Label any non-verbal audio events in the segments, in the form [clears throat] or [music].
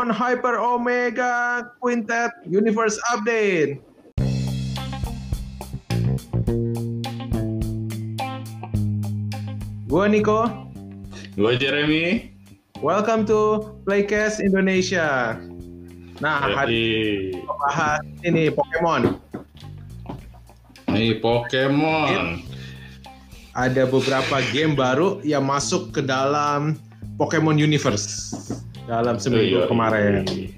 Pokemon Hyper Omega Quintet Universe Update. Gua Niko, Gue Jeremy. welcome to Playcast Indonesia. Nah, hari ini bahas ini Pokemon. nih Pokemon. Ada beberapa game baru yang masuk ke dalam Pokemon Universe dalam seminggu Iya, kemarin. iya.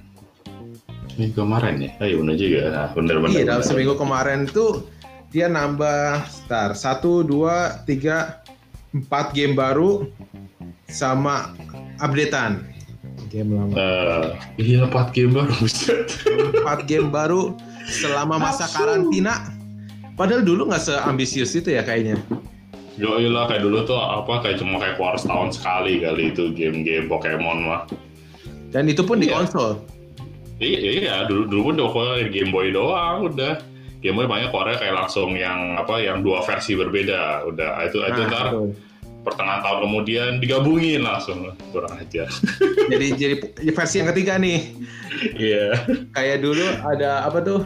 Ini kemarin ya? Oh, iya bener juga. Nah, bener bener. Iya, dalam bener. seminggu kemarin tuh dia nambah star satu, dua, tiga, empat game baru sama updatean game lama. Eh, iya empat game baru. Empat game baru selama masa Nafsu. karantina. Padahal dulu nggak seambisius itu ya kayaknya. Yo lah kayak dulu tuh apa kayak cuma kayak keluar setahun sekali kali itu game-game Pokemon mah. Dan itu pun di Iya. konsol. Iya, iya dulu dulu pun udah Game Boy doang udah. Game Boy banyak keluarnya kayak langsung yang apa yang dua versi berbeda. Udah itu itu Nah, ntar betul. pertengahan tahun kemudian digabungin langsung kurang aja. [laughs] jadi jadi versi yang ketiga nih. Iya. Kayak dulu ada apa tuh?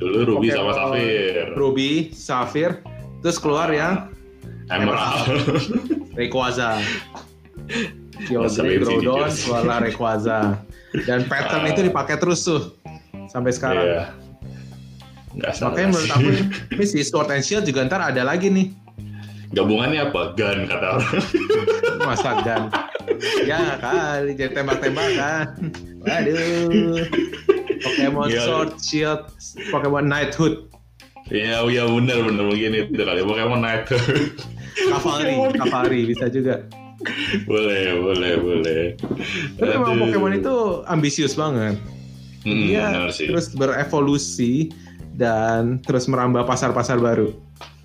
Dulu Ruby sama Pokemon Sapphire. Ruby, Sapphire, terus keluar yang Emerald. [laughs] Rayquaza. Kyogre, Groudon. Suara Rayquaza. Dan pattern Ah. itu dipakai terus tuh sampai sekarang. Iya. Nggak salah Makanya menurut aku ini si Sword and Shield juga ntar ada lagi nih. Gabungannya apa? Gun kata orang. [laughs] Masa gun. ya kali jadi tembak-tembakan. Waduh. Pokemon Iya. Sword, Shield, Pokemon Knighthood, Iya, iya bener bener mungkin itu kali. Pokemon Night. Cavalry, Cavalry bisa juga. [laughs] boleh, boleh, boleh. Tapi memang. Pokemon itu ambisius banget. Hmm, Dia terus berevolusi dan terus merambah pasar-pasar baru.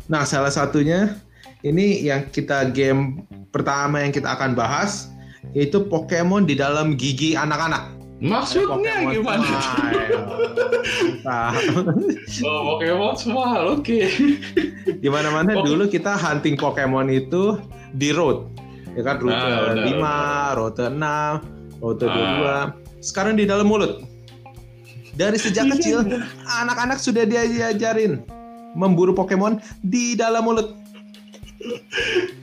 Nah, salah satunya ini yang kita game pertama yang kita akan bahas yaitu Pokemon di dalam gigi anak-anak. Maksudnya Pokemon gimana? Smile. Entah. [laughs] Oh, Pokemon Smile, oke. Di mana-mana Pok- dulu kita hunting Pokemon itu di road. Ya kan rute Ah, benar, 5, rute 6, rute Ah. 22. Sekarang di dalam mulut. Dari sejak [laughs] kecil anak-anak sudah diajarin memburu Pokemon di dalam mulut. [laughs]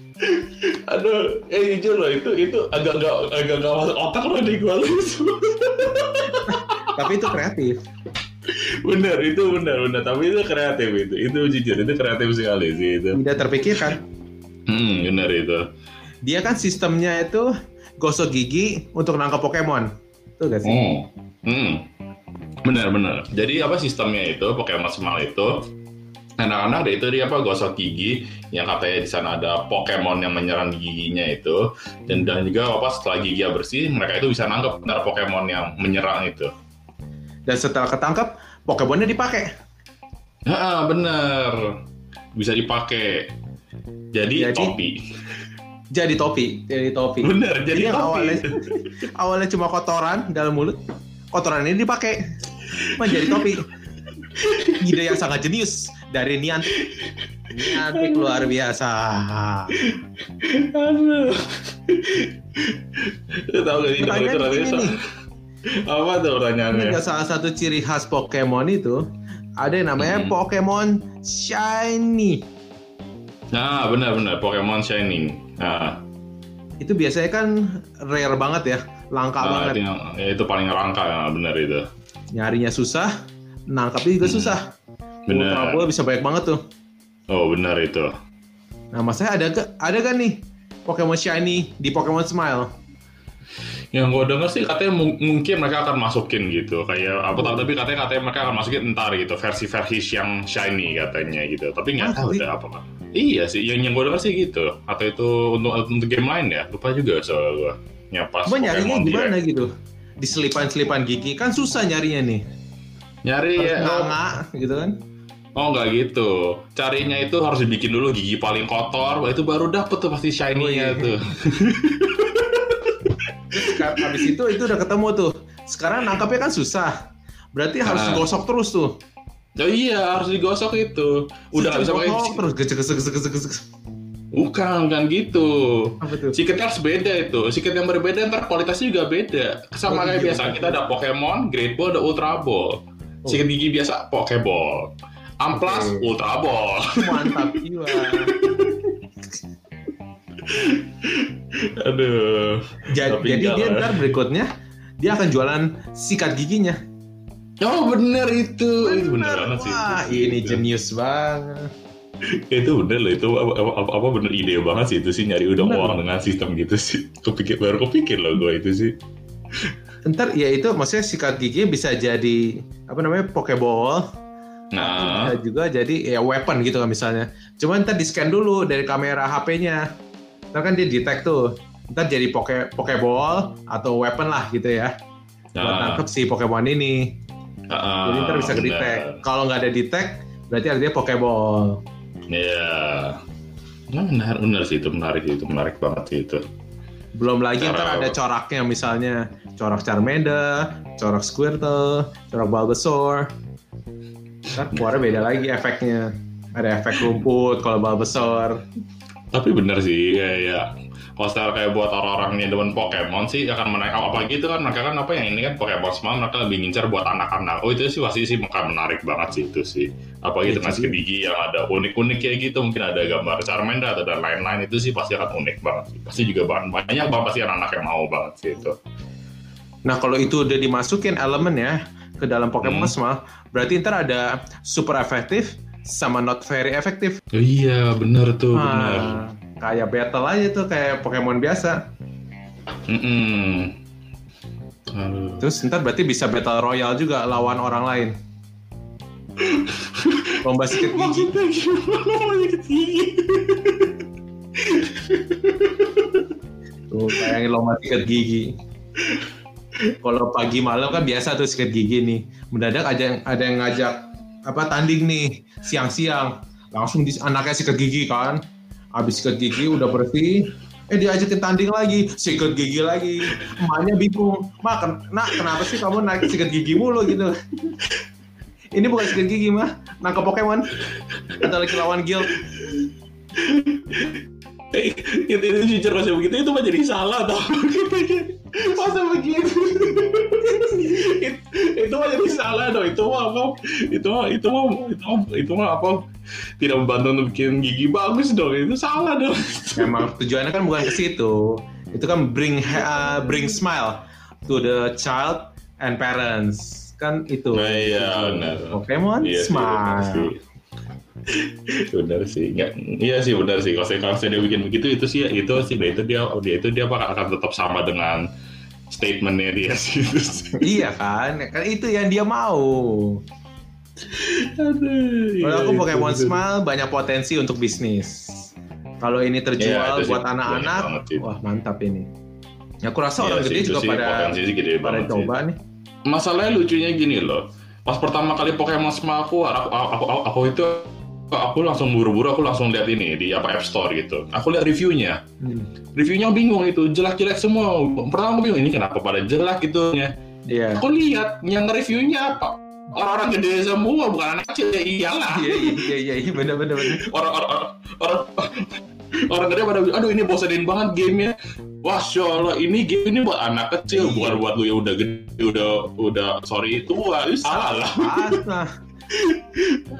Aduh, eh jujur loh itu itu agak nggak agak nggak masuk otak loh di gua loh. [laughs] Tapi itu kreatif. bener itu bener bener tapi itu kreatif itu itu jujur itu kreatif sekali sih itu. Tidak terpikirkan. Hmm bener itu. Dia kan sistemnya itu gosok gigi untuk nangkap Pokemon. Tuh gak sih? Hmm. Hmm. Benar benar. Jadi apa sistemnya itu Pokemon Smile itu anak-anak itu dia apa gosok gigi yang katanya di sana ada Pokemon yang menyerang giginya itu dan dan juga apa setelah gigi bersih mereka itu bisa nangkep benar Pokemon yang menyerang itu. Dan setelah ketangkep, Pokemonnya dipakai. Ah benar bisa dipakai. Jadi, Jadi- topi. Jadi topi, jadi topi. Bener jadi yang topi. awalnya [laughs] awalnya cuma kotoran dalam mulut, kotoran ini dipakai menjadi topi. Ide yang sangat jenius dari Niantic. Niantic luar biasa. Aduh. Tahu gak sih itu nih, apa tuh pertanyaannya? Ini salah satu ciri khas Pokemon itu ada yang namanya Hmm. Pokemon Shiny. Nah, benar-benar Pokemon Shining. Nah, Itu biasanya kan rare banget ya, langka nah, banget. itu, yang, ya, itu paling langka, ya, benar itu. Nyarinya susah, nangkapnya juga Hmm. susah. Benar. Ultra bisa banyak banget tuh. Oh, benar itu. Nah, masalahnya ada gak, ada kan nih Pokemon Shiny di Pokemon Smile. Yang gue denger sih katanya mung- mungkin mereka akan masukin gitu kayak apa tahu tapi katanya katanya mereka akan masukin entar gitu versi-versi yang shiny katanya gitu tapi nggak Ah, tahu deh apa kan iya sih yang yang gue denger sih gitu atau itu untuk untuk game lain ya lupa juga soal gue yang pas Cuma nyarinya gimana Direct. gitu? Di selipan-selipan gigi kan susah nyarinya nih. nyari Harus ya nganga gitu kan. oh nggak gitu carinya itu harus dibikin dulu gigi paling kotor wah, itu baru dapet tuh pasti shiny-nya Oh, iya. tuh Terus [laughs] habis itu itu udah ketemu tuh. Sekarang nangkapnya kan susah. Berarti harus Ah. gosok terus tuh. Oh iya harus digosok itu udah nggak bisa pakai terus gesek gesek gesek gesek gesek. bukan kan gitu? Siketnya harus beda itu. Siket yang berbeda ntar kualitasnya juga beda. Sama Oh, kayak iya. biasa kita ada Pokemon, Great Ball, ada Ultra Ball. Siket gigi biasa Pokeball. Amplas, Oke. Ultra Ball. [laughs] Mantap jiwa. Aduh. Jadi enggak dia ntar berikutnya dia akan jualan sikat giginya. Oh bener itu. Itu bener banget sih. Wah, itu. ini Itu. jenius banget. Itu bener loh. Itu apa, apa, apa, apa bener ide banget sih itu sih nyari udah Bener. uang dengan sistem gitu sih. Kepikir baru kepikir loh gue itu sih. Ntar ya itu maksudnya sikat gigi bisa jadi apa namanya pokeball. Nah, Bisa juga jadi ya weapon gitu kan misalnya. Cuma ntar di scan dulu dari kamera HP-nya. Ntar kan dia detect tuh. Ntar jadi poke pokeball atau weapon lah gitu ya. Buat nah, nangkep si Pokemon ini. Ah, Jadi ntar bisa ke detect. Kalau nggak ada detect, berarti artinya pokeball. Iya. Nah, benar, benar sih itu menarik itu menarik banget sih itu. Belum lagi Cara- ntar ada coraknya misalnya corak Charmander, corak Squirtle, corak Bulbasaur. Ntar keluarnya beda lagi efeknya. Ada efek rumput kalau Bulbasaur. Tapi bener sih, ya, ya. Kalau secara kayak buat orang-orang yang demen Pokemon sih akan menarik apa gitu kan mereka kan apa yang ini kan Pokemon Smart mereka lebih ngincar buat anak-anak. Oh itu sih pasti sih akan menarik banget sih itu sih. Apalagi Iya, dengan sikat gigi yang ada unik-unik kayak gitu mungkin ada gambar Charmander atau dan lain-lain itu sih pasti akan unik banget sih. Pasti juga banyak banyak banget pasti anak-anak yang mau banget sih itu. Nah kalau itu udah dimasukin elemen ya ke dalam Pokemon Hmm. Smart, berarti ntar ada super efektif sama not very efektif. Oh, iya bener tuh bener. Kayak battle aja tuh kayak Pokemon biasa. Mm-mm. Aduh. Terus ntar berarti bisa battle royale juga lawan orang lain. Lomba sikat gigi. Gimana sikat gigi? Tuh, bayangin lomba sikat gigi. Kalau pagi malam kan biasa tuh sikat gigi nih. Mendadak ada yang ada yang ngajak apa tanding nih siang-siang. Langsung di, anaknya sikat gigi kan. Habis sikat gigi udah bersih. Eh diajakin tanding lagi, sikat gigi lagi. Emaknya bingung. Mak, ken- nak kenapa sih kamu naik sikat gigi mulu gitu? Ini bukan sikat gigi mah, nangkep Pokemon. Atau lagi lawan guild. Eh, itu, itu jujur masa begitu itu mah jadi salah tau masa begitu itu, itu mah jadi salah dong itu mah apa itu mah itu mah itu mah, itu mah apa tidak membantu untuk bikin gigi bagus dong itu salah dong Emang tujuannya kan bukan ke situ. Itu kan bring ha- bring smile to the child and parents. Kan itu. Nah, iya, benar. Pokemon benar smile. sih. [laughs] benar sih nggak iya sih benar sih kalau saya kalau saya dia bikin begitu itu sih itu sih dia itu dia dia itu dia akan akan tetap sama dengan statementnya dia [laughs] sih iya kan? Kan itu yang dia mau. Aduh, Kalau iya, aku Pokemon itu. Smile banyak potensi untuk bisnis. Kalau ini Iya, terjual sih buat anak-anak, wah mantap ini. Ya, aku rasa Iya orang sih, gede juga sih pada gede pada sih. coba nih. masalahnya lucunya gini loh pas pertama kali Pokemon Smile keluar aku, aku, aku, aku itu aku langsung buru-buru aku langsung lihat ini di apa App Store gitu. Aku lihat reviewnya. Hmm. reviewnya bingung itu jelek-jelek semua. Pertama aku bingung ini kenapa pada jelek gitu? Ya Iya. aku lihat yang reviewnya apa? Orang-orang gede semua bukan anak kecil. Ya iyalah. Iya iya iya iya benar benar benar. orang-orang orang orang gede pada aduh ini bosenin banget gamenya. Wah Allah ini game ini buat anak kecil Iya. bukan buat lu yang udah gede udah udah sorry tua. Itu salah lah?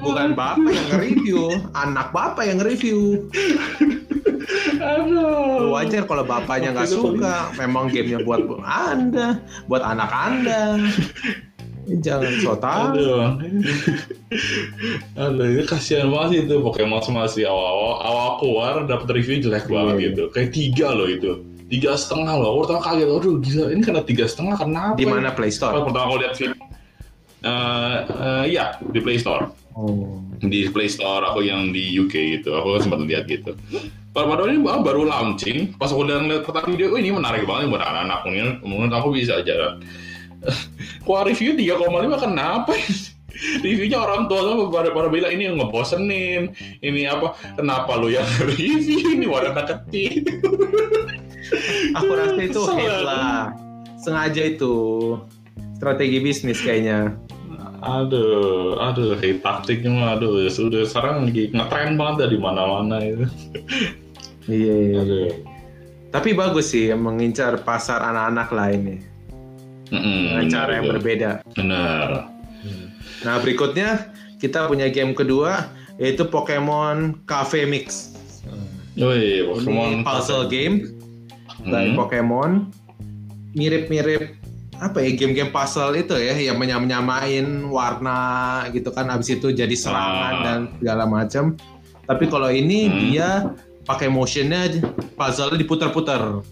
Bukan bapak yang nge-review, anak bapak yang nge-review. aduh Wajar kalau bapaknya nggak itu suka, memang gamenya buat anda, buat anak anda. Jangan so tau. Aduh. Aduh, ini kasihan banget sih itu Pokemon masih awal-awal awal keluar dapat review jelek banget Iya. gitu. Kayak tiga loh itu. Tiga setengah loh. Aku pertama kaget, aduh gila ini kena tiga setengah kenapa? Di ya? mana Play Store? pertama lihat film, eh eh, iya di Play Store. Oh. Di Play Store aku yang di UK gitu. Aku sempat lihat gitu. Padahal ini baru baru launching. Pas aku udah ngeliat pertama video, oh, ini menarik banget buat anak-anak. Menurut aku bisa aja. [laughs] Kuah review 3,5 kenapa? [laughs] Reviewnya orang tua tuh pada pada bilang ini ngebosenin, ini apa? Kenapa lu yang [laughs] review ini warna kecil? Aku rasa itu hate lah. Sengaja itu strategi bisnis kayaknya. Aduh, aduh, kayak taktiknya mah, aduh, ya sudah sekarang lagi ngetren banget dah di mana-mana itu. Iya. iya. Aduh. Tapi bagus sih mengincar pasar anak-anak lah ini Mm-mm, dengan cara yang berbeda. Benar. Nah berikutnya kita punya game kedua yaitu Pokemon Cafe Mix. Woi, Ini Pokemon puzzle game dari Hmm. Pokemon. Mirip-mirip apa ya game-game puzzle itu ya yang menyamain warna gitu kan habis itu jadi serangan Ah. dan segala macam. Tapi kalau ini Hmm. dia pakai motionnya puzzle diputar-putar.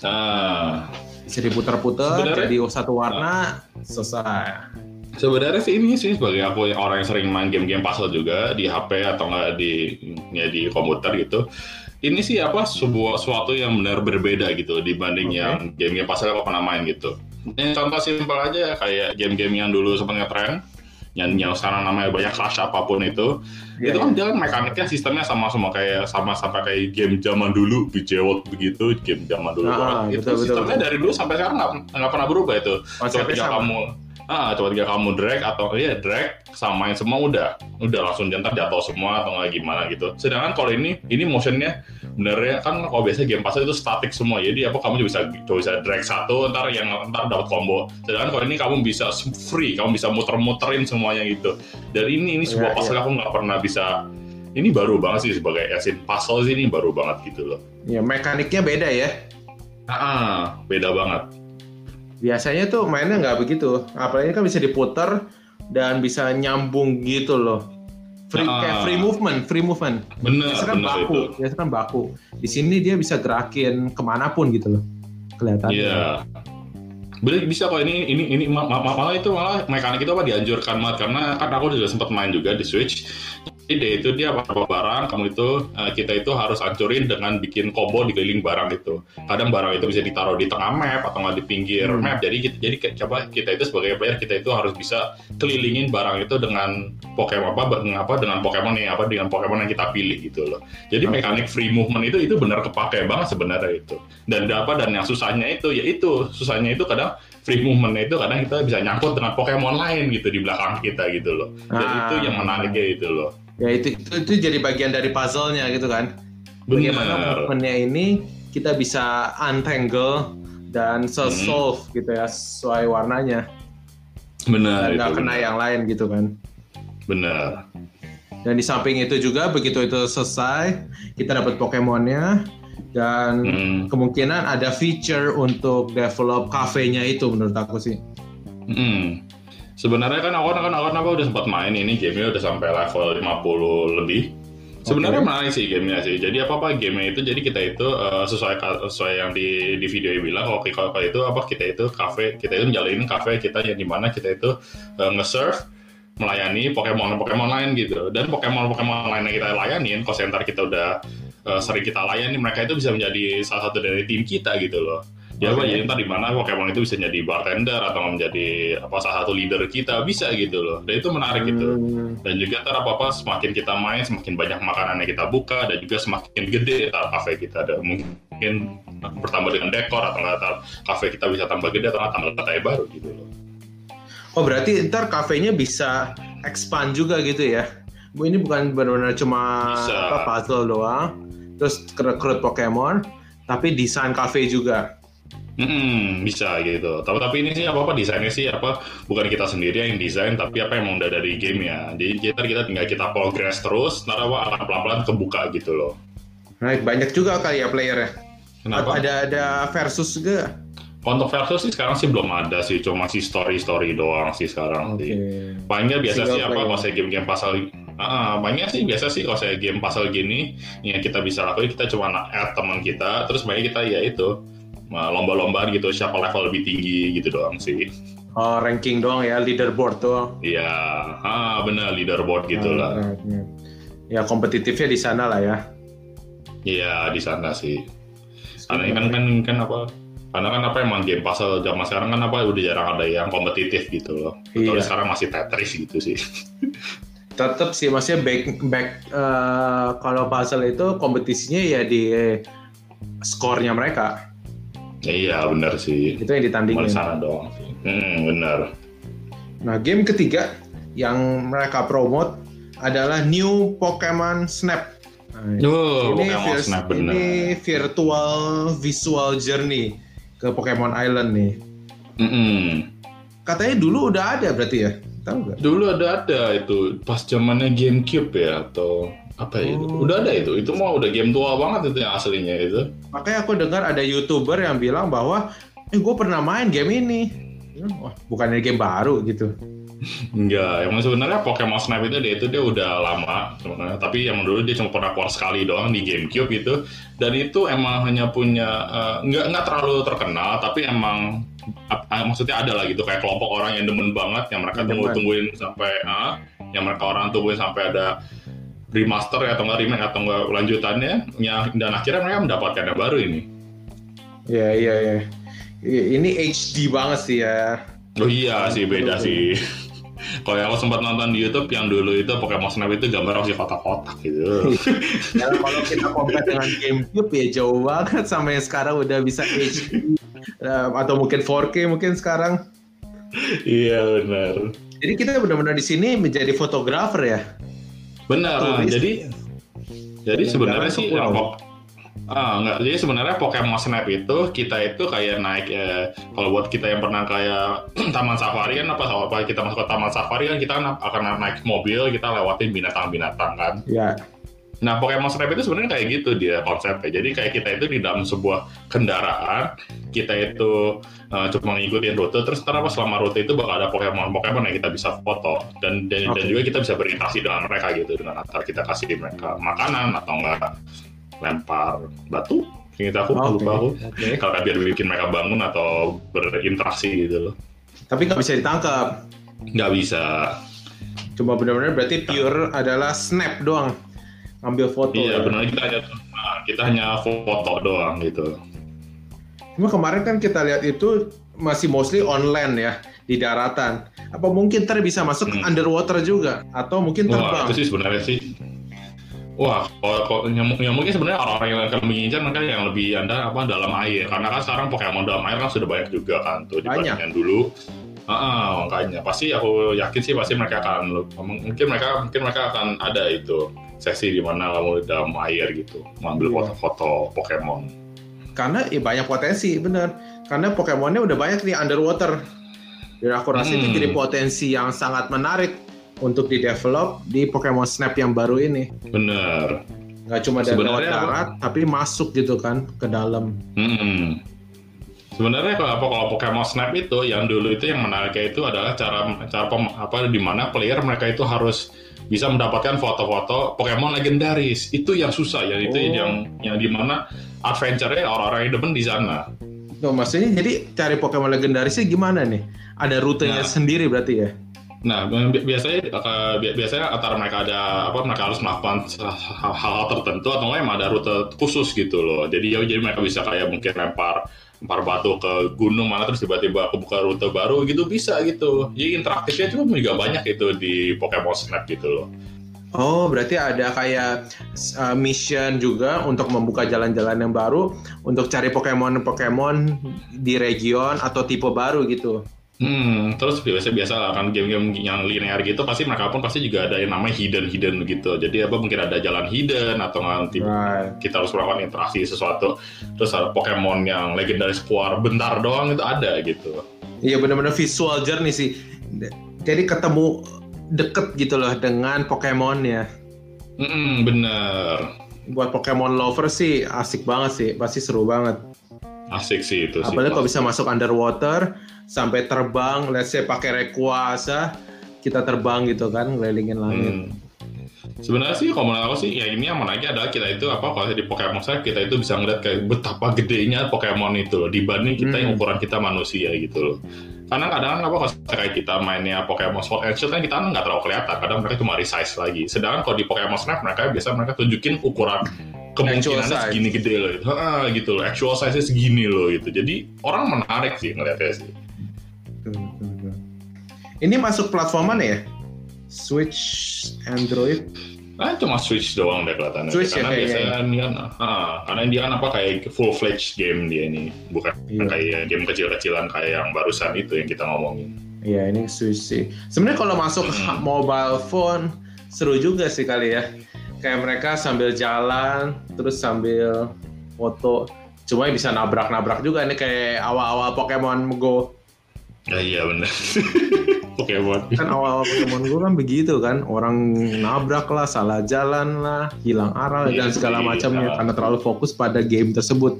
Nah, Bisa diputar-putar jadi satu warna selesai. sebenarnya sih ini sih sebagai aku orang yang sering main game-game puzzle juga di HP atau enggak di ya di komputer gitu. Ini sih apa sebuah suatu yang benar berbeda gitu dibanding Oke. yang game-game puzzle yang aku pernah main gitu. Ini contoh simpel aja kayak game-game yang dulu sempat ngetren yang yang sekarang namanya banyak crash apa pun itu Iya, itu kan dia kan mekaniknya sistemnya sama semua kayak sama sampai kayak game zaman dulu World begitu game zaman dulu Ah, banget. itu betul, betul, sistemnya dari dulu sampai sekarang nggak pernah berubah itu Konsepnya ketika sama. kamu ah coba ketika kamu drag atau iya drag samain semua udah. Udah langsung jantar jatuh semua atau nggak gimana gitu. Sedangkan kalau ini ini motionnya benernya kan kalau biasa game puzzle itu static semua. Jadi apa kamu bisa coba bisa drag satu ntar yang ntar dapat combo. Sedangkan kalau ini kamu bisa free kamu bisa muter-muterin semuanya gitu. Dan ini ini sebuah Iya, puzzle aku nggak pernah bisa ini baru banget sih sebagai asin puzzle sih ini baru banget gitu loh. Ya mekaniknya beda ya. ah beda banget Biasanya tuh mainnya nggak begitu. Apalagi kan bisa diputar dan bisa nyambung gitu loh. Free, Ah. kayak free movement, free movement. bener Biasa kan bener baku, itu biasa kan baku. Di sini dia bisa gerakin ke mana pun gitu loh. Kelihatan. Iya. Bener bisa kok ini ini ini ma- ma- malah itu malah mekanik itu apa dianjurkan banget karena kan aku juga sempat main juga di Switch. Dia itu dia apa barang kamu itu eh, kita itu harus hancurin dengan bikin combo di keliling barang itu. Kadang barang itu bisa ditaruh di tengah map atau nggak di pinggir Hmm. map. Jadi kita- jadi coba kita itu sebagai player kita itu harus bisa kelilingin barang itu dengan Pokemon apa dengan apa dengan Pokemon nih apa dengan Pokemon yang kita pilih gitu loh. Jadi Oke. mekanik free movement itu itu benar kepake banget sebenarnya itu. Dan apa dan yang susahnya itu ya itu susahnya itu kadang free movement itu kadang kita bisa nyangkut dengan Pokemon lain gitu di belakang kita gitu loh. Dan Ah. itu yang menariknya itu loh. Ya itu, itu itu jadi bagian dari puzzle-nya gitu kan. Bagaimana Benar. movementnya ini kita bisa untangle dan Hmm. se-solve gitu ya sesuai warnanya. Benar nggak kena benar. yang lain gitu kan. Benar. Dan di samping itu juga begitu itu selesai, kita dapat Pokemonnya dan Hmm. kemungkinan ada feature untuk develop kafenya itu menurut aku sih. Hmm. Sebenarnya kan aku kan aku kan aku udah sempat main ini gamenya udah sampai level 50 lebih. Sebenarnya Oke. menarik sih gamenya sih. Jadi apa apa gamenya itu jadi kita itu eh, sesuai sesuai yang di di video bilang kalau kalau kalau itu apa kita itu cafe kita itu menjalin cafe kita yang di mana kita itu eh, nge-serve melayani Pokemon Pokemon lain gitu dan Pokemon Pokemon lain yang kita layanin call center kita udah eh, sering kita layani mereka itu bisa menjadi salah satu dari tim kita gitu loh ya Oke. jadi ntar di mana Pokemon itu bisa jadi bartender atau menjadi apa salah satu leader kita bisa gitu loh dan itu menarik gitu Hmm, dan juga ntar apa apa semakin kita main semakin banyak makanan yang kita buka dan juga semakin gede ntar kafe kita ada mungkin bertambah dengan dekor atau ntar kafe kita bisa tambah gede atau tambah lantai baru gitu loh Oh berarti ntar kafenya bisa expand juga gitu ya? Bu ini bukan benar-benar cuma Bisa. apa, puzzle doang, terus rekrut Pokemon, tapi desain cafe juga. Hmm, bisa gitu. Tapi tapi ini sih apa apa desainnya sih apa bukan kita sendiri yang desain tapi apa yang udah dari game ya. Jadi kita kita tinggal kita progress terus, ntar apa akan pelan-pelan kebuka gitu loh. Nah banyak juga kali ya playernya. Kenapa? Ada ada versus juga. Untuk versus sih sekarang sih belum ada sih, cuma sih story-story doang sih sekarang Oke. sih. Palingnya biasa Single sih apa kalau saya game-game pasal Ah, banyak sih biasa sih kalau saya game pasal gini yang kita bisa lakuin kita cuma add teman kita terus banyak kita ya itu ah, lomba-lombaan gitu siapa level lebih tinggi gitu doang sih. Oh, ranking doang ya, leaderboard doang. Iya, ah benar leaderboard gitu lah. Ah, ah, Ya kompetitifnya di sana lah ya. Iya di sana sih. Karena kan kan kan apa? Karena kan apa emang game pasal zaman sekarang kan apa udah jarang ada yang kompetitif gitu loh. Kecuali Iya. sekarang masih Tetris gitu sih. [laughs] Tetap sih, maksudnya back back eh, kalau puzzle itu kompetisinya ya di skornya mereka. Ya, iya benar sih. Itu yang ditandingin. di sana doang sih. Hmm, benar. Nah, game ketiga yang mereka promote adalah New Pokemon Snap. Nah, Oh, ini, Pokemon vir- Snap benar. ini virtual visual journey ke Pokemon Island nih. Mm-mm. Katanya dulu udah ada berarti ya? Tahu nggak? Dulu ada ada itu pas zamannya GameCube ya atau apa ya itu? Oh. Udah ada itu. Itu mah udah game tua banget itu yang aslinya itu. Makanya aku dengar ada youtuber yang bilang bahwa, eh gue pernah main game ini. Wah, bukannya game baru gitu. [laughs] Enggak, yang sebenarnya Pokemon Snap itu dia itu dia udah lama sebenarnya. Tapi yang dulu dia cuma pernah keluar sekali doang di GameCube itu. Dan itu emang hanya punya eh, nggak nggak terlalu terkenal, tapi emang maksudnya ada lah gitu kayak kelompok orang yang demen banget yang mereka Yang tunggu demen. tungguin sampai ah, yang mereka orang tungguin sampai ada remaster ya, atau enggak remake atau enggak lanjutannya yang dan akhirnya mereka mendapatkan yang baru ini. Iya, iya, iya. Ini HD banget sih ya. Oh iya sih beda sih. [laughs] Kalau yang aku sempat nonton di YouTube yang dulu itu Pokemon Snap itu gambar masih kotak-kotak gitu. [laughs] Ya, kalau kita compare dengan GameCube ya jauh banget sama yang sekarang udah bisa HD atau mungkin 4K mungkin sekarang. iya benar. Jadi kita benar-benar di sini menjadi fotografer ya. Benar. Turis. Jadi jadi sebenarnya sih ya, Pok- Ah, enggak. Jadi sebenarnya Pokemon Snap itu kita itu kayak naik eh, kalau buat kita yang pernah kayak [clears throat] taman safari kan apa apa kita masuk ke taman safari kan kita kan akan naik mobil kita lewatin binatang-binatang kan. Ya. Nah, Pokemon Snap itu sebenarnya kayak gitu dia konsepnya. Jadi kayak kita itu di dalam sebuah kendaraan, kita itu uh, cuma ngikutin rute, terus ntar apa selama rute itu bakal ada Pokemon Pokemon yang kita bisa foto dan dan, dan Oke. juga kita bisa berinteraksi dengan mereka gitu dengan antara kita kasih mereka makanan atau enggak lempar batu. Ingat aku, Oke. lupa aku. Oke. Kalau biar bikin mereka bangun atau berinteraksi gitu loh. Tapi nggak bisa ditangkap. Nggak bisa. Cuma benar-benar berarti pure adalah snap doang. Ambil foto. Iya, ya. benar kita hanya kita hanya foto doang gitu. Cuma kemarin kan kita lihat itu masih mostly online ya di daratan. Apa mungkin ntar bisa masuk ke Hmm. underwater juga atau mungkin Wah, terbang? itu sih sebenarnya sih. Wah, kalau, kalau- yang, yang mungkin sebenarnya orang-orang yang akan mengincar mereka yang lebih anda apa dalam air, karena kan sekarang Pokemon dalam air kan sudah banyak juga kan tuh Banyak. dibandingkan dulu. Ah, ah, makanya pasti aku yakin sih pasti mereka akan mungkin mereka mungkin mereka akan ada itu sesi di mana kamu dalam air gitu mengambil Iya. foto-foto Pokemon. Karena ya banyak potensi, bener. Karena Pokemonnya udah banyak nih underwater. Dan aku rasa itu Hmm. jadi potensi yang sangat menarik untuk di develop di Pokemon Snap yang baru ini. Bener. Nggak cuma dari darat, tapi masuk gitu kan ke dalam. Hmm. Sebenarnya kalau apa kalau Pokemon Snap itu yang dulu itu yang menariknya itu adalah cara cara pem- apa di mana player mereka itu harus bisa mendapatkan foto-foto Pokemon legendaris. Itu yang susah ya itu Oh. yang yang di mana adventure-nya orang-orang yang demen di sana. Tuh, maksudnya jadi cari Pokemon legendarisnya gimana nih? Ada rutenya Nah. sendiri berarti ya? Nah, bi- biasanya bi- biasanya antara mereka ada apa mereka harus melakukan hal-hal tertentu atau enggak emang ada rute khusus gitu loh. Jadi ya jadi mereka bisa kayak mungkin lempar lempar batu ke gunung mana terus tiba-tiba kebuka rute baru gitu bisa gitu. Jadi interaktifnya juga juga banyak itu di Pokemon Snap gitu loh. Oh, berarti ada kayak uh, mission juga untuk membuka jalan-jalan yang baru untuk cari Pokemon-Pokemon di region atau tipe baru gitu. Hmm, terus biasa biasa lah kan game-game yang linear gitu pasti mereka pun pasti juga ada yang namanya hidden hidden gitu. Jadi apa mungkin ada jalan hidden atau nanti Right. kita harus melakukan interaksi sesuatu terus ada Pokemon yang legendaris keluar bentar doang itu ada gitu Iya benar-benar visual journey sih. Jadi ketemu deket gitu loh dengan Pokemonnya. Mm, bener Buat Pokemon lover sih asik banget sih, pasti seru banget. Asik sih itu sih. Apalagi kalau bisa masuk underwater sampai terbang, let's say pakai Rayquaza, kita terbang gitu kan ngelilingin langit. Hmm. Sebenarnya sih kalau menurut aku sih ya ini yang menarik adalah kita itu apa kalau di Pokemon saya kita itu bisa ngeliat kayak betapa gedenya Pokemon itu loh dibanding kita yang Hmm. ukuran kita manusia gitu loh. Karena kadang apa kalau kayak kita mainnya Pokemon Sword and Shield kan kita nggak terlalu kelihatan. Kadang mereka cuma resize lagi. Sedangkan kalau di Pokemon Snap mereka biasa mereka tunjukin ukuran kemungkinannya segini gede loh. Gitu. Ah, gitu loh. Actual size segini loh gitu. Jadi orang menarik sih ngeliatnya sih. Tuh, tuh, tuh. Ini masuk platform mana ya? Switch, Android. Nah, cuma Switch doang deh kelihatannya. Switch ya karena kayaknya. biasanya ini kan, ah, karena dia kan apa kayak full fledged game dia ini, bukan Iya. kayak game kecil-kecilan kayak yang barusan itu yang kita ngomongin. Iya ini Switch sih. Sebenarnya kalau masuk Hmm. mobile phone seru juga sih kali ya. Kayak mereka sambil jalan terus sambil foto. Cuma bisa nabrak-nabrak juga nih kayak awal-awal Pokemon Go. Ya iya benar. [laughs] Pokemon. Kan awal Pokemon Go kan begitu kan. Orang nabrak lah, salah jalan lah, hilang arah Iya dan segala sih, macamnya karena terlalu fokus pada game tersebut.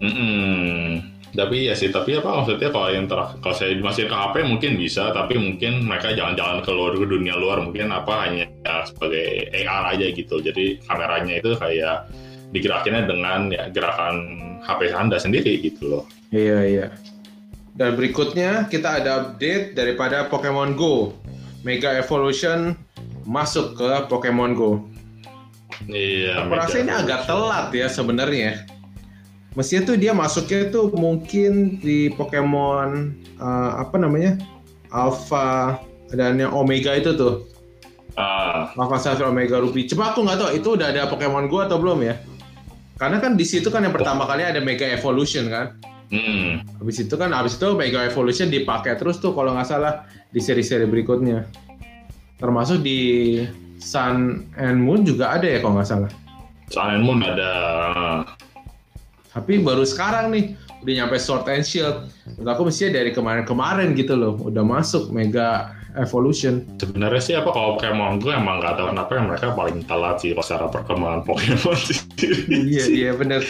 Mm-mm. Tapi ya sih, tapi apa maksudnya kalau yang ter kalau saya masih ke HP mungkin bisa, tapi mungkin mereka jangan-jangan keluar ke dunia luar, mungkin apa hanya ya, sebagai AR aja gitu. Jadi kameranya itu kayak digerakinnya dengan ya gerakan HP Anda sendiri gitu loh. Iya iya. Dan berikutnya kita ada update daripada Pokemon Go. Mega Evolution masuk ke Pokemon Go. Iya. Aku rasa ini agak telat ya sebenarnya. Mestinya tuh dia masuknya tuh mungkin di Pokemon eh, apa namanya Alpha dan yang Omega itu tuh Ah, Alpha Sapphire Omega Ruby. Coba aku nggak tahu itu udah ada Pokemon Go atau belum ya? Karena kan di situ kan yang pertama kali ada Mega Evolution kan. hmm. Habis itu kan habis itu Mega Evolution dipakai terus tuh kalau nggak salah di seri-seri berikutnya. Termasuk di Sun and Moon juga ada ya kalau nggak salah. Sun and Moon ada. Tapi baru sekarang nih udah nyampe Sword and Shield. Menurut aku mestinya dari kemarin-kemarin gitu loh udah masuk Mega Evolution. Sebenarnya sih apa kalau Pokemon Go emang nggak tahu kenapa yang mereka paling telat sih kalau secara perkembangan Pokemon sih. iya iya bener.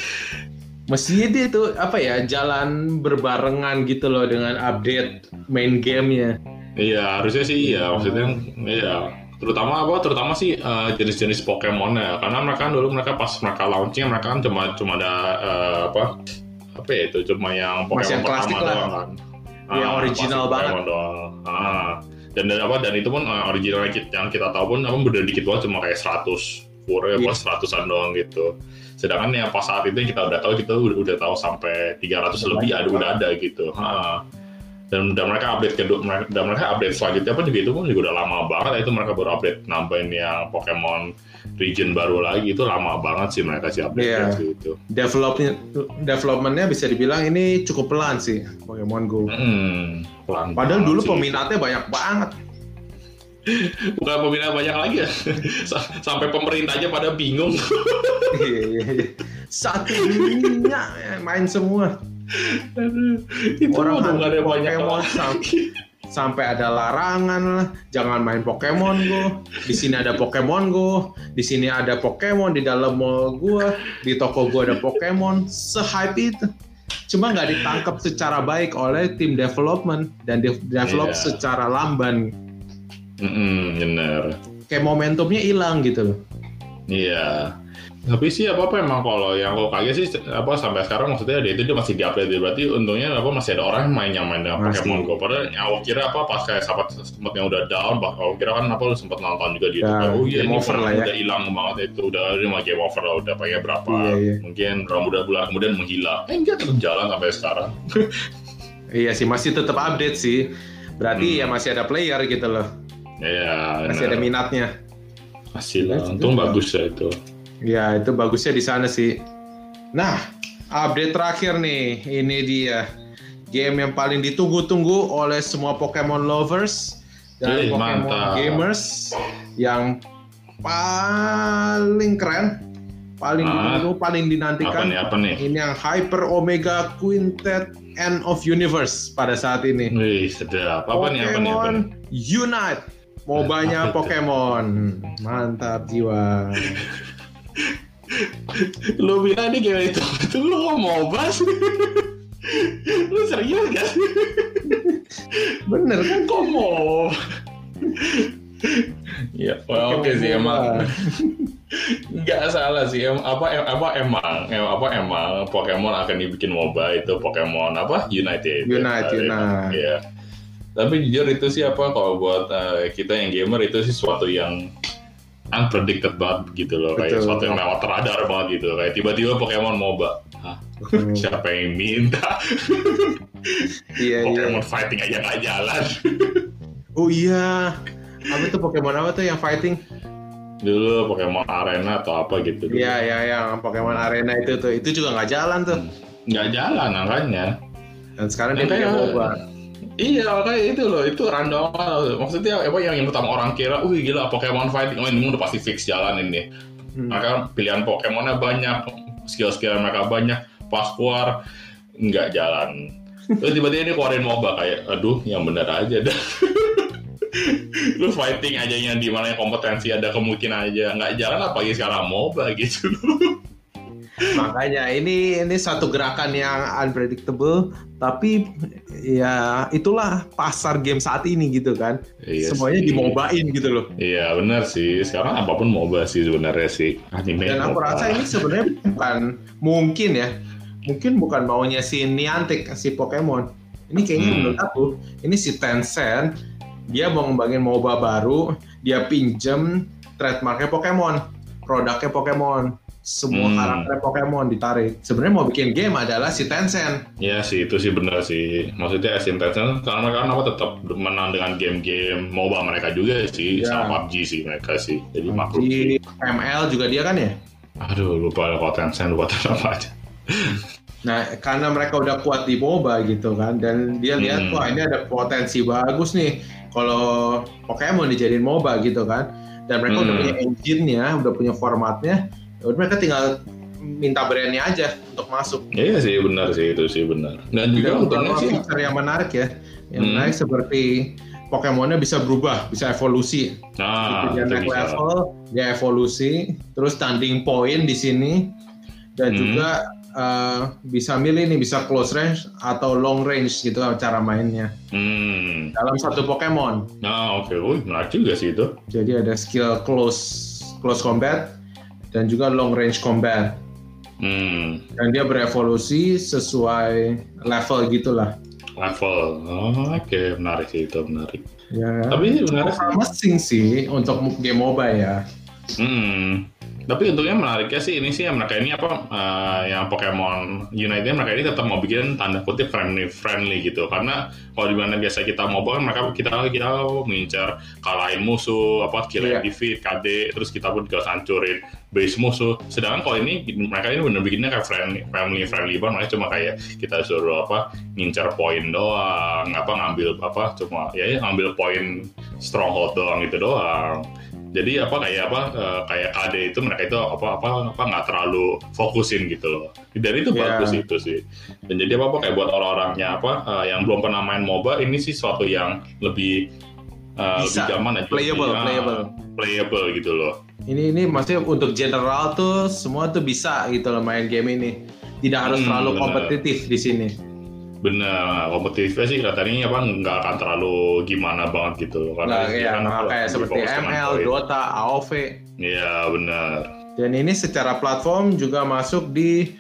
Mestinya dia tuh apa ya jalan berbarengan gitu loh dengan update main gamenya. Iya harusnya sih iya maksudnya iya terutama apa? Terutama sih eh, jenis-jenis Pokemon ya. Karena mereka kan dulu mereka pas mereka launching mereka kan cuma cuma ada eh, apa? Apa ya itu? Cuma yang Masih Pokemon yang klasik pertama lah. doang kan. Yang Ah, original banget. Pokemon doang. Ah. dan dan apa? Dan itu pun eh, original yang kita, yang kita tahu pun apa? Bener dikit banget cuma kayak 100 pura ya pas seratusan doang gitu. Sedangkan yang pas saat itu yang kita udah tahu kita udah, udah tahu sampai 300 lebih ada udah ada gitu. Ha. Dan dan mereka update kedua mereka- dan mereka update selanjutnya pun juga itu pun juga udah lama banget itu mereka baru update nambahin yang Pokemon region baru lagi itu lama banget sih mereka sih update Iya. gitu Developnya developmentnya bisa dibilang ini cukup pelan sih Pokemon Go. Hmm, pelan Padahal dulu sih. peminatnya banyak banget. [laughs] bukan peminat banyak lagi ya [laughs] Sa- sampai pemerintah aja pada bingung Iya, iya, iya. Satu dunia main semua. Itu Orang udah nggak ada banyak Pokemon sampai, sampai ada larangan lah, jangan main Pokemon Go. Di sini ada Pokemon Go, di sini ada Pokemon di dalam mall gua, di toko gua ada Pokemon, se-hype itu. Cuma nggak ditangkap secara baik oleh tim development dan de- develop Iya. secara lamban. Mm-mm, bener Kayak momentumnya hilang gitu loh. Iya. Tapi sih apa apa emang kalau yang aku kaget sih apa sampai sekarang maksudnya dia itu dia masih diupdate berarti untungnya apa masih ada orang yang main yang main dengan Masih. Pokemon Go. Padahal yang aku kira apa pas kayak sempat sempat yang udah down, bah aku kira kan apa lu sempat nonton juga di Ya, YouTube. Oh iya ini over lah ya. udah hilang banget itu udah ini mah game over lah udah pakai berapa Iya, iya. mungkin berapa bulan bulan kemudian menghilang. Eh enggak tetap jalan sampai sekarang. [laughs] Iya sih masih tetap update sih. Berarti Hmm. ya masih ada player gitu loh. Iya. Masih ada bener. minatnya. Masih Ya, lah. Untung bagus ya itu. Ya, itu bagusnya di sana sih. Nah, update terakhir nih. Ini dia. Game yang paling ditunggu-tunggu oleh semua Pokemon lovers dan Wih, Pokemon mantap. gamers yang paling keren, paling Ah. ditunggu, paling Apa dinantikan. nih apa nih? Ini yang Hyper Omega Quintet End of Universe pada saat ini. Wih, sedap. Apa nih apa nih apa Pokemon nih? Unite. Mobanya? Pokemon. [laughs] Mantap jiwa. lu bilang ini game itu [laughs] itu lu kok mau bahas [laughs] lu serius gak sih Bener kan? kok mau ya well, oke sih emang nggak salah sih em, apa em, apa emang em, apa emang Pokemon akan dibikin MOBA itu Pokemon apa United Unite, ya, Unite. Iya. tapi jujur itu sih apa kalau buat eh, kita yang gamer itu sih sesuatu yang unpredicted banget gitu loh kayak Betul. sesuatu yang lewat radar banget gitu kayak tiba-tiba Pokemon MOBA Hah? Hmm. siapa yang minta Iya, iya. Pokemon fighting aja nggak jalan Oh iya. Apa tuh Pokemon apa tuh yang fighting? dulu Pokemon Arena atau apa gitu. Iya, iya, yang Pokemon Arena itu tuh. Itu juga nggak jalan tuh. nggak jalan makanya Dan sekarang dia punya MOBA. Iya makanya itu loh itu random maksudnya apa yang yang pertama orang kira, wih gila Pokemon fighting, oh ini udah pasti fix jalan ini. Hmm. Maka pilihan Pokemonnya banyak, skill-skill mereka banyak, pas keluar nggak jalan. Terus tiba-tiba ini keluarin MOBA kayak, aduh yang bener aja dah. [laughs] Lu fighting aja yang di mana yang kompetensi ada kemungkinan aja nggak jalan apalagi sekarang MOBA gitu. [laughs] Makanya ini ini satu gerakan yang unpredictable, tapi ya itulah pasar game saat ini gitu kan. Iya Semuanya sih. dimobain gitu loh. Iya benar sih. Sekarang apa pun MOBA sih sebenarnya sih. Anime Dan aku MOBA. rasa ini sebenarnya bukan mungkin ya. Mungkin bukan maunya si Niantic si Pokemon. Ini kayaknya Hmm. menurut aku ini si Tencent dia mau ngembangin MOBA baru, dia pinjem trademarknya Pokemon, produknya Pokemon, semua Hmm. karakter Pokemon ditarik. Sebenarnya mau bikin game adalah si Tencent. Iya sih itu sih benar sih. Maksudnya as intention karena mereka apa tetap menang dengan game-game MOBA mereka juga sih Iya. sama PUBG sih mereka sih. Jadi maklum Di sih. ML juga dia kan ya. Aduh lupa kalau Tencent lupa [laughs] apa aja. Nah, karena mereka udah kuat di MOBA gitu kan, dan dia lihat Hmm. wah ini ada potensi bagus nih kalau Pokemon dijadiin MOBA gitu kan, dan mereka udah Hmm. punya engine-nya, udah punya formatnya, ya udah mereka tinggal minta brandnya aja untuk masuk. Iya sih benar sih itu sih benar. Dan juga untungnya sih. feature yang menarik ya, yang Hmm. menarik seperti Pokemonnya bisa berubah, bisa evolusi. Nah dia naik bisa. level, dia evolusi, terus standing point di sini, dan Hmm. juga uh, bisa milih nih bisa close range atau long range gitu cara mainnya Hmm. dalam satu Pokemon. Nah oke, Wih, menarik juga sih itu. Jadi ada skill close close combat dan juga long range combat. Hmm. Dan dia berevolusi sesuai level gitulah. Level. Oh, oke menarik sih itu menarik. Ya. Tapi menarik promising sih untuk game MOBA ya. Hmm. Tapi untungnya menariknya sih ini sih yang mereka ini apa eh, yang Pokemon Unite mereka ini tetap mau bikin tanda kutip friendly friendly gitu. Karena kalau di mana biasa kita mau kan mereka kita kita mengincar kalahin musuh apa kill and defeat KD terus kita pun juga hancurin base musuh. Sedangkan kalau ini mereka ini bener bikinnya kayak friendly family friendly banget. Mereka cuma kayak kita suruh apa ngincar poin doang apa ngambil apa cuma ya, ya ngambil poin stronghold doang gitu doang jadi apa kayak apa eh, kayak KD itu mereka itu apa apa apa nggak terlalu fokusin gitu loh dan itu Iya. bagus itu sih dan jadi apa apa kayak buat orang-orangnya apa eh, yang belum pernah main MOBA ini sih suatu yang lebih eh, Bisa. lebih zaman aja Playable, lebih, ah, playable. playable gitu loh Ini ini maksudnya untuk general tuh semua tuh bisa gitu loh main game ini. Tidak harus Hmm, terlalu kompetitif di sini. Bener kompetitifnya sih katanya apa nggak akan terlalu gimana banget gitu loh Nah, iya, kan kayak seperti ML. Dota, AoV. iya bener Dan ini secara platform juga masuk di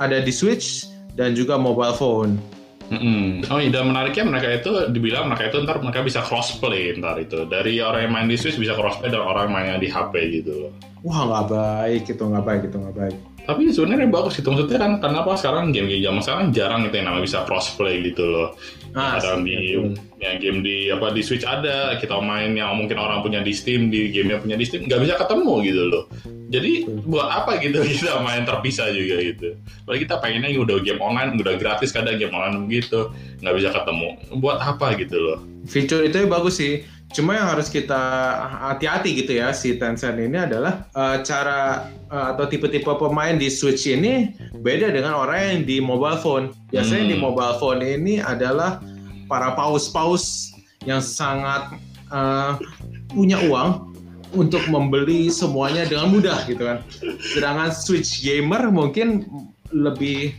ada di Switch dan juga mobile phone. Mm-mm. Oh iya, dan menariknya mereka itu dibilang mereka itu ntar mereka bisa crossplay ntar itu dari orang yang main di Switch bisa crossplay dan orang yang main di HP gitu. Wah nggak baik itu nggak baik itu nggak baik. Tapi sebenarnya bagus gitu maksudnya kan kenapa sekarang game-game zaman sekarang jarang itu yang namanya bisa crossplay gitu loh. Ah, ada di betul. yang game di apa di Switch ada kita main yang mungkin orang punya di Steam di game yang punya di Steam nggak bisa ketemu gitu loh. Jadi buat apa gitu [laughs] kita main terpisah juga gitu. Padahal kita pengennya udah game online udah gratis kadang game online begitu nggak bisa ketemu. Buat apa gitu loh. Fitur itu bagus sih. Cuma yang harus kita hati-hati gitu ya si Tencent ini adalah eh, cara eh, atau tipe-tipe pemain di Switch ini beda dengan orang yang di mobile phone. Biasanya Hmm. di mobile phone ini adalah para paus-paus yang sangat eh, punya uang untuk membeli semuanya dengan mudah gitu kan. Sedangkan Switch gamer mungkin lebih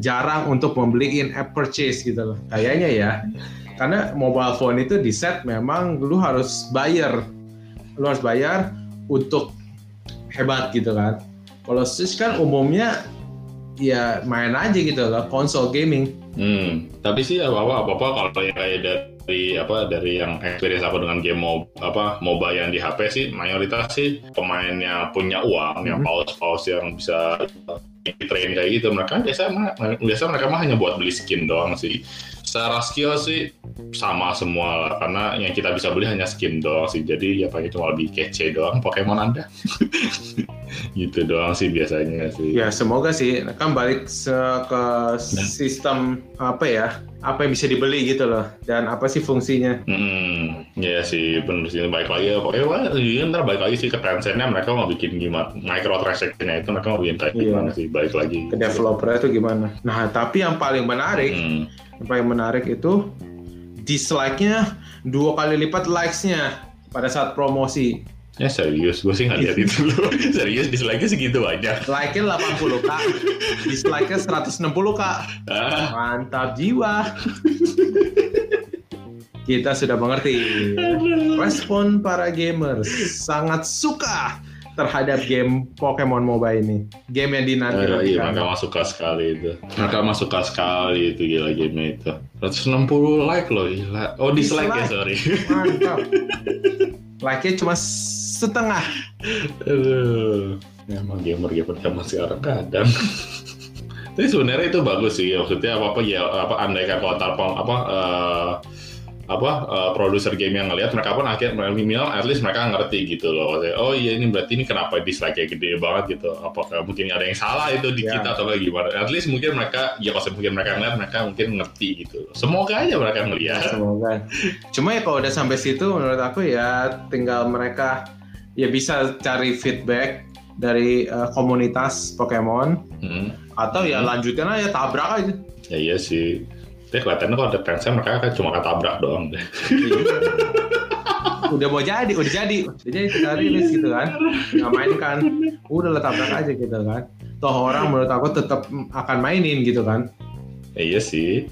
jarang untuk membeli in-app purchase gitu loh. Kayaknya ya. Karena mobile phone itu di set memang lu harus bayar. Lu harus bayar untuk hebat gitu kan. Kalau Switch kan umumnya ya main aja gitu loh, konsol gaming. Hmm, tapi sih apa apa apa, -apa kalau yang kayak dari apa dari yang experience aku dengan game mob, apa MOBA yang di HP sih mayoritas sih pemain yang punya uang, yang Mhm. paus-paus yang bisa train kayak gitu mereka biasa biasa mereka mah hanya buat beli skin doang sih. Secara skill sih sama semua lah karena yang kita bisa beli hanya skin doang sih. Jadi ya pakai cuma lebih kece doang Pokemon Anda. [laughs] [laughs] gitu doang sih biasanya sih. Ya semoga sih kan balik ke sistem apa ya apa yang bisa dibeli gitu loh dan apa sih fungsinya Hmm, ya sih bener sih baik lagi ya pokoknya wah, iya, ntar balik lagi sih ke Tencentnya mereka mau bikin gimana microtransaction-nya itu mereka mau bikin kayak Iya. gimana sih balik lagi ke developer itu gimana. Nah tapi yang paling menarik hmm. yang paling menarik itu dislike-nya dua kali lipat likes-nya pada saat promosi. Ya serius gue sih nggak lihat itu [laughs] loh serius dislike-nya segitu banyak Like-nya 80 kak, dislike-nya 160 kak. ah, Mantap jiwa. Kita sudah mengerti. Respon para gamers sangat suka terhadap game Pokemon MOBA ini. Game yang dinanti. eh, iya mereka mah suka sekali itu mereka mah suka sekali itu gila game itu 160 like loh gila oh dislike, ya Dislike. sorry Mantap. [laughs] Like-nya cuma setengah. Aduh, ya, emang gamer-gamer zaman sekarang kadang. Tapi sebenarnya itu bagus sih, maksudnya apa apa ya apa andai kan kalau Tarpong apa eh, apa eh, produser game yang ngelihat mereka pun akhirnya minimal at least mereka ngerti gitu loh. Maksudnya, oh iya ini berarti ini kenapa dislike nya gede banget gitu. Apakah mungkin ada yang salah itu di Ya. kita atau kayak gimana? At least mungkin mereka ya kalau mungkin mereka ngeliat mereka mungkin ngerti gitu. Semoga aja mereka ngeliat. Semoga. Cuma ya kalau udah sampai situ menurut aku ya tinggal mereka ya bisa cari feedback dari eh, komunitas Pokemon Hmm. atau ya lanjutin aja tabrak aja. Ya iya sih. Tapi kelihatannya kalau ada Tencent mereka kan cuma ketabrak doang deh. udah mau jadi, udah jadi, udah jadi tinggal rilis gitu kan, nggak main kan, udah lah tabrak aja gitu kan. Toh orang menurut aku tetap akan mainin gitu kan. Ya, iya sih.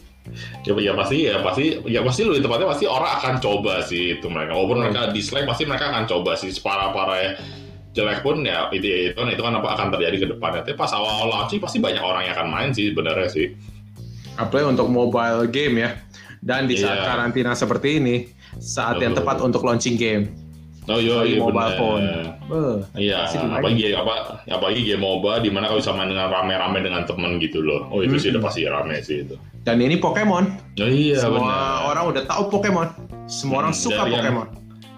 Ya, ya pasti ya pasti ya pasti lebih tepatnya pasti orang akan coba sih itu mereka. Walaupun Hmm. mereka dislike pasti mereka akan coba sih separah parah jelek pun ya itu itu kan itu kan apa akan terjadi ke depannya. Tapi pas awal launch sih pasti banyak orang yang akan main sih sebenarnya sih. Apalagi untuk mobile game ya. Dan di saat Iya. karantina seperti ini, saat yang Betul. tepat untuk launching game. Oh iya iya mobile bener. phone. Iya, apalagi apa apalagi game MOBA di mana kalau bisa main dengan rame-rame dengan temen gitu loh. Oh itu sih Hmm. udah pasti rame sih itu. Dan ini Pokemon. Oh iya Semua benar. orang udah tahu Pokemon. Semua orang Hmm, suka dari yang- Pokemon.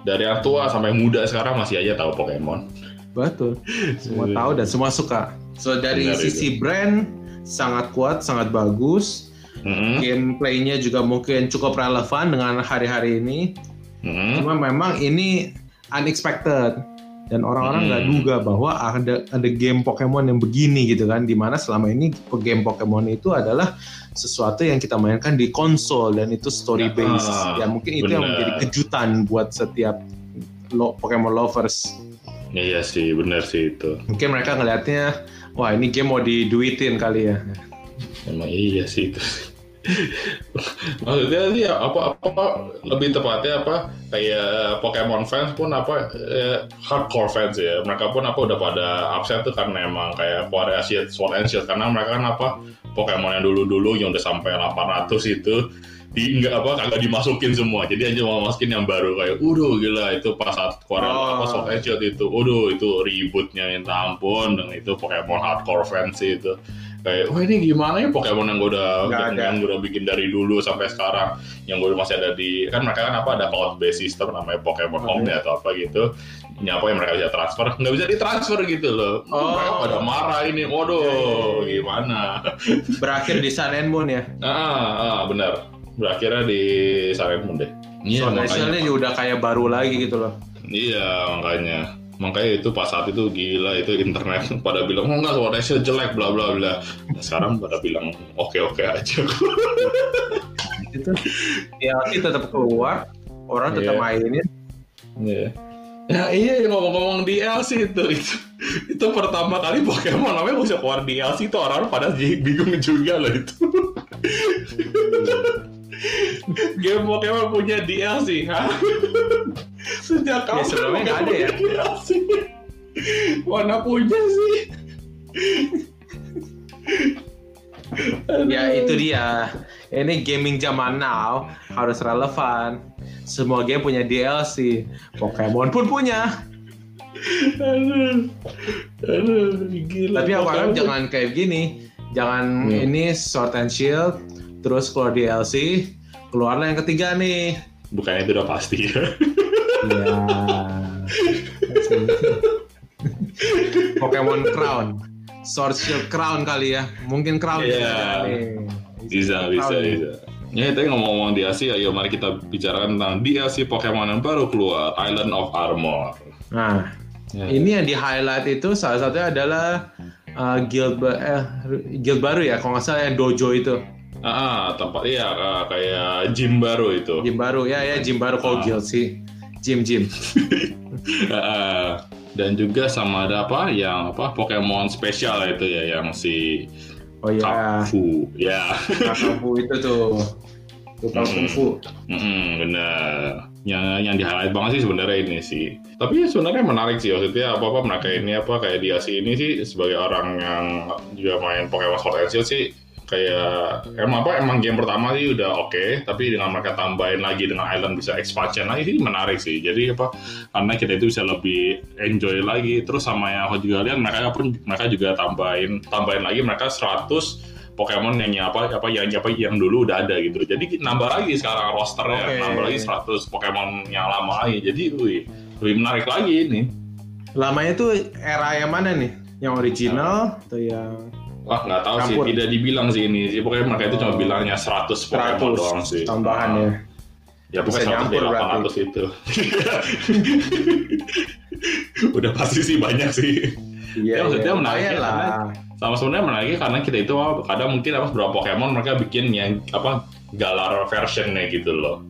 Dari yang tua sampai muda sekarang masih aja tahu Pokemon. Betul. Semua tahu dan semua suka. So dari Benar sisi brand sangat kuat, sangat bagus. Mm-mm. Gameplaynya juga mungkin cukup relevan dengan hari-hari ini. Mm-mm. Cuma memang ini unexpected dan orang-orang nggak Hmm. duga bahwa ada ada game Pokemon yang begini gitu kan. Di mana selama ini game Pokemon itu adalah sesuatu yang kita mainkan di konsol dan itu story based. Ah, ya mungkin itu yang menjadi kejutan buat setiap lo Pokemon lovers. Iya sih, benar sih itu. Mungkin mereka ngelihatnya, wah ini game mau diduitin kali ya. Emang iya sih itu. Maksudnya sih ya, apa apa lebih tepatnya apa kayak Pokemon fans pun apa eh, hardcore fans ya. Mereka pun apa udah pada upset tuh karena emang kayak variasi Sword and Shield. Karena mereka kan apa Pokemon yang dulu-dulu yang udah sampai 800 itu di enggak apa kagak dimasukin semua. Jadi aja mau masukin yang baru kayak udah gila itu pas saat keluar Oh. apa Sword and Shield itu udah itu ributnya minta ampun. Dan itu Pokemon hardcore fans itu kayak wah ini gimana ya Pokemon yang gue udah yang, yang gue udah bikin dari dulu sampai sekarang yang gue masih ada di kan mereka kan apa ada cloud based system namanya Pokemon Oh, Home iya. atau apa gitu. Nyapa yang mereka bisa transfer. Nggak bisa ditransfer gitu loh. Oh. mereka pada marah ini. Waduh gimana? Berakhir di Sun and Moon ya. ah, ah benar. Berakhirnya di Silent Moon deh. Iya and makanya. Shield-nya juga udah kayak baru lagi gitu loh. iya makanya makanya itu pas saat itu gila itu internet [laughs] pada bilang oh enggak Shield jelek bla bla bla Nah, sekarang pada bilang oke oke aja [laughs] Itu DLC tetap keluar, orang tetap Iya. mainin. Iya. Ya iya ngomong-ngomong DLC itu, itu itu pertama kali Pokemon namanya bisa keluar DLC itu orang pada bingung juga loh itu. Game Pokemon punya DLC, hah? Sejak Ya, kapan sebelumnya nggak ada ya? DLC? Mana punya sih? Ya itu dia. Ini gaming zaman now harus relevan. Semua game punya DLC. Pokemon pun punya. Aduh, aduh, gila. Tapi aku harap jangan kayak gini. Jangan Hmm. ini Sword and Shield, terus keluar DLC, keluarlah yang ketiga nih. Bukannya itu udah pasti ya? Ya. Pokemon Crown. Sword Shield Crown kali ya. Mungkin Crown. Iya. nih. Bisa, bisa, Crown. bisa. Ya, ngomong-ngomong DLC, ayo mari kita bicarakan tentang DLC Pokemon yang baru keluar, Island of Armor. Nah, Ya. ini yang di highlight itu salah satunya adalah uh, guild ba- eh, guild baru ya, kalau nggak salah yang dojo itu, Ah, tempat iya ah, kayak gym baru itu. gym baru ya ya gym baru kalau Ah. guild sih, gym gym. [laughs] Ah, dan juga sama ada apa yang apa Pokemon spesial itu ya yang si Oh ya, Kafu. Ya. [laughs] kungfu itu tuh, tukang Hmm. kungfu. Mm-mm, benar. Yang yang di highlight banget sih sebenarnya ini sih. Tapi sebenarnya menarik sih maksudnya apa apa mereka ini apa kayak dia sih ini sih sebagai orang yang juga main Pokemon Sword and Shield sih kayak emang apa emang game pertama sih udah oke tapi dengan mereka tambahin lagi dengan island bisa expansion lagi sih menarik sih jadi apa karena kita itu bisa lebih enjoy lagi terus sama yang aku juga lihat mereka pun mereka juga tambahin tambahin lagi mereka 100 Pokemon yang apa apa yang apa yang dulu udah ada gitu. Jadi nambah lagi sekarang rosternya, Oke. nambah lagi 100 Pokemon yang lama lagi. Jadi wih, lebih menarik lagi ini. Lamanya tuh era yang mana nih? Yang original atau yang Wah nggak tahu sih, Campur. tidak dibilang sih ini. Sih pokoknya mereka itu cuma bilangnya 100 Pokemon 100 doang sih. tambahan Ah. ya? Ya Bisa pokoknya 100 dari berarti. 800 itu. [laughs] Udah pasti sih banyak sih. Ya, Iya, maksudnya iya, menarik ya, lah. Sama sebenarnya menariknya karena kita itu kadang mungkin apa beberapa Pokemon mereka bikin yang apa galar versionnya gitu loh.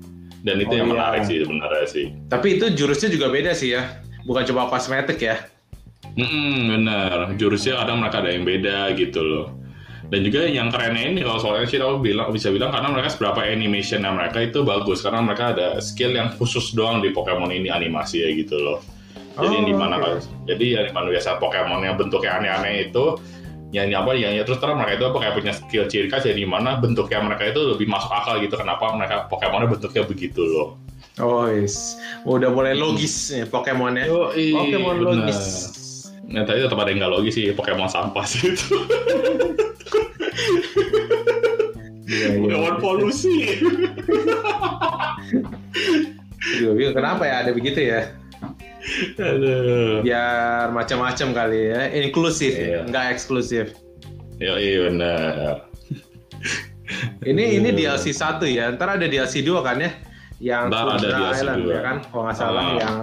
Dan itu Oh, yang iya. menarik sih sebenarnya sih. Tapi itu jurusnya juga beda sih ya, bukan cuma kosmetik ya. Mm bener, jurusnya kadang mereka ada yang beda gitu loh. Dan juga yang kerennya ini kalau soalnya sih aku bilang bisa bilang karena mereka seberapa animationnya mereka itu bagus karena mereka ada skill yang khusus doang di Pokemon ini animasi ya gitu loh. Jadi Oh, di mana kalau jadi ya di mana biasa Pokemon yang bentuknya aneh-aneh itu yang apa yang ya, terus terang mereka itu apa kayak punya skill ciri khas ya di mana bentuknya mereka itu lebih masuk akal gitu kenapa mereka Pokemonnya bentuknya begitu loh. Oh, yes. udah mulai logis nih Pokemonnya. Yoi, Pokemon bener. logis. Nah, tadi tetap ada yang nggak logis sih Pokemon sampah sih itu. Iya, iya. Pokemon polusi. Juga kenapa ya ada begitu ya? Aduh. Biar macam-macam kali ya, inklusif, Iya. nggak eksklusif. Ya iya benar. Ini ini. DLC satu ya, ntar ada DLC dua kan ya? Yang Ntar ada DLC Island dua. ya kan? Kalau nggak salah Ah. yang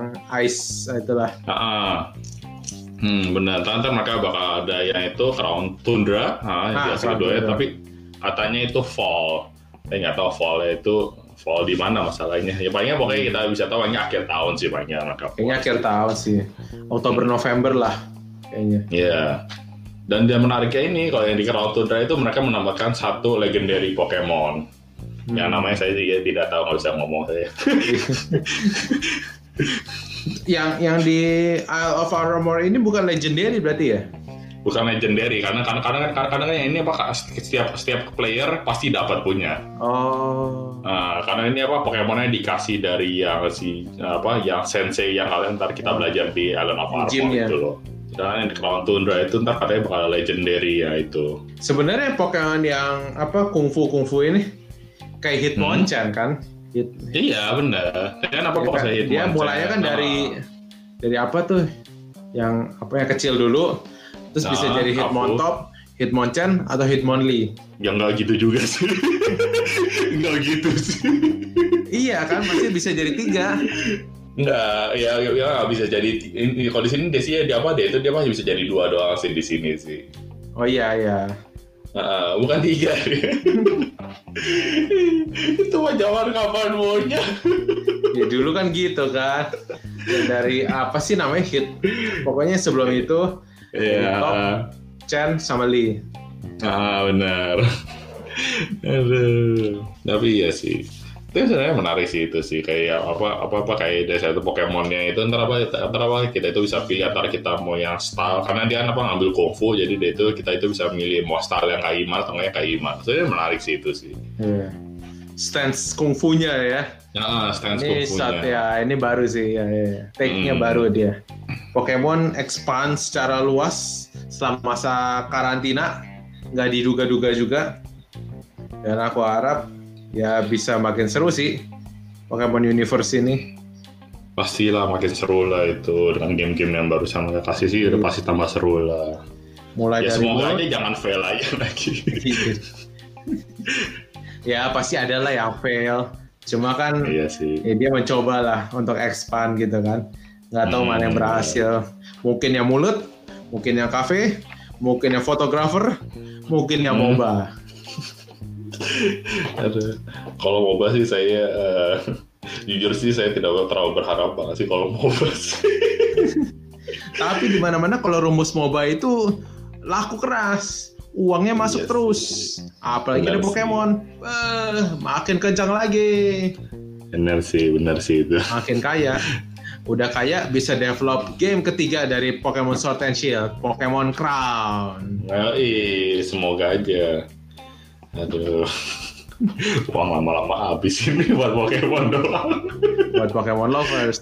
Ice itulah. Ah, hmm benar. Ntar, ntar mereka bakal ada yang itu Crown Tundra, nah, yang Ah, Crown kedua ya, tapi katanya itu fall. Saya nggak tahu fallnya itu fall di mana masalahnya. Ya palingnya pokoknya kita bisa tahu hanya akhir tahun sih banyak mereka. Kayaknya akhir tahun sih, Oktober November lah kayaknya. Iya. Dan yang menariknya ini kalau yang di Crown Tundra itu mereka menambahkan satu legendary Pokemon. Yang Hmm. namanya saya juga tidak tahu nggak bisa ngomong saya. [laughs] Yang yang di Isle of Armor ini bukan legendary berarti ya? bukan legendary karena karena karena karena kan ini apa setiap setiap player pasti dapat punya Oh. Nah, karena ini apa Pokemonnya dikasih dari yang si apa yang sensei yang kalian ntar kita belajar di Island of Armor Gymnya. itu loh dan Crown Tundra itu ntar katanya bakal legendary ya itu Sebenarnya Pokemon yang apa kungfu kungfu ini kayak Hitmonchan kan? Hit, iya benar kan apa ya pokoknya kan? saya Dia mulainya kan dari dari apa tuh? Yang apa yang kecil dulu, terus bisa Nah, jadi Hitmontop, Hitmonchan atau Hitmonlee. yang nggak gitu juga sih [laughs] nggak gitu sih Iya kan, masih bisa jadi tiga. Nggak, ya, ya ya nggak bisa jadi. Ini, kalau di sini Desi ya, dia apa dia itu dia masih bisa jadi dua doang sih di sini sih. Oh iya iya. Ah, bukan tiga. [laughs] [laughs] itu mah zaman kapan maunya. [laughs] Ya dulu kan gitu kan. dari apa sih namanya hit pokoknya sebelum itu Iya. Top. Chen sama Lee Ah benar. [laughs] Aduh. Tapi iya sih. Itu sebenarnya menarik sih itu sih kayak apa apa apa kayak dari satu Pokemonnya itu antara apa antara apa kita itu bisa pilih antara kita mau yang style karena dia apa ngambil kungfu jadi dia itu kita itu bisa milih mau style yang kayak Iman atau nggak yang kayak Iman. Sebenarnya menarik sih itu sih. Iya. stance kungfunya ya Ya, stance ini saat kungfunya. ya ini baru sih ya, ya. take-nya Hmm. baru dia Pokemon expand secara luas selama masa karantina nggak diduga-duga juga dan aku harap ya bisa makin seru sih Pokemon Universe ini Pastilah makin seru lah itu dengan game-game yang barusan mereka kasih sih udah pasti tambah seru lah. mulai Ya dari semoga aja jangan fail aja [laughs] lagi. ya pasti ada lah yang fail cuma kan iya sih. ya dia mencoba lah untuk expand gitu kan nggak tahu mana yang Hmm. berhasil mungkin yang mulut mungkin yang kafe mungkin yang fotografer mungkin yang Hmm. moba Aduh. [laughs] Kalau MOBA sih saya eh, jujur sih saya tidak terlalu berharap banget sih kalau MOBA sih. [laughs] tapi di mana mana kalau rumus moba itu laku keras. Uangnya masuk Iya terus. Apalagi Benar ada. Pokemon. Eh, makin kencang lagi. Benar sih, benar sih itu. makin kaya. Udah kaya bisa develop game ketiga dari Pokemon Sword and Shield. Pokemon Crown. Nah, ih, semoga aja. Aduh. [laughs] Uang lama-lama habis ini buat Pokemon doang. buat Pokemon lovers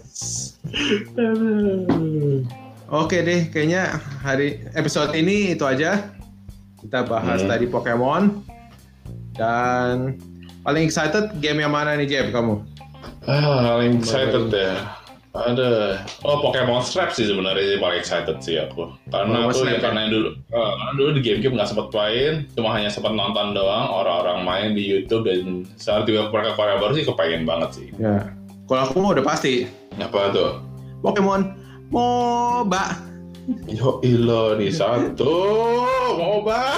Oke deh, kayaknya hari episode ini itu aja. Kita bahas Hmm. tadi Pokemon dan paling excited game yang mana nih Jeb kamu? Ah, paling excited ya. Ada, oh Pokemon Snap sih sebenarnya paling excited sih aku. Karena Pokemon aku Snap ya ya? karena yang dulu, eh, karena dulu di game-game nggak sempat main, cuma hanya sempat nonton doang orang-orang main di YouTube dan saat tiba mereka Korea baru sih kepengen banget sih. Ya, kalau aku mau udah pasti Apa tuh? Pokemon MOBA. Yo ilo nih satu moba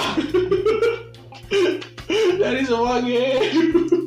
[laughs] dari semua game.